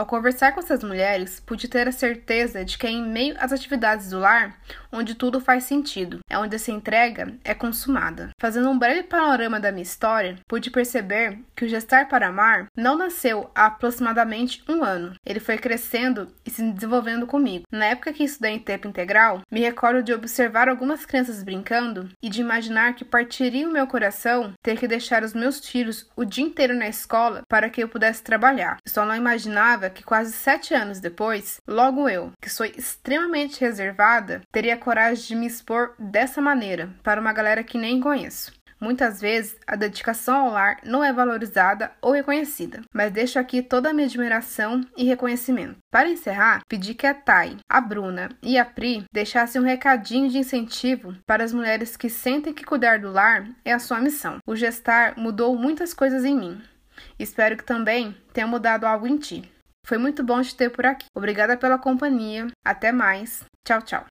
Ao conversar com essas mulheres, pude ter a certeza de que é em meio às atividades do lar onde tudo faz sentido, é onde essa entrega é consumada. Fazendo um breve panorama da minha história, pude perceber que o Gestar para Amar não nasceu há aproximadamente um ano. Ele foi crescendo e se desenvolvendo comigo. Na época que estudei em tempo integral, me recordo de observar algumas crianças brincando e de imaginar que partiria o meu coração ter que deixar os meus filhos o dia inteiro na escola para que eu pudesse trabalhar. Só não imaginava que quase sete anos depois, logo eu, que sou extremamente reservada, teria coragem de me expor dessa maneira para uma galera que nem conheço. Muitas vezes a dedicação ao lar não é valorizada ou reconhecida, mas deixo aqui toda a minha admiração e reconhecimento. Para encerrar, pedi que a Thay, a Bruna e a Pri deixassem um recadinho de incentivo para as mulheres que sentem que cuidar do lar é a sua missão. O gestar mudou muitas coisas em mim. Espero que também tenha mudado algo em ti. Foi muito bom te ter por aqui. Obrigada pela companhia. Até mais. Tchau, tchau.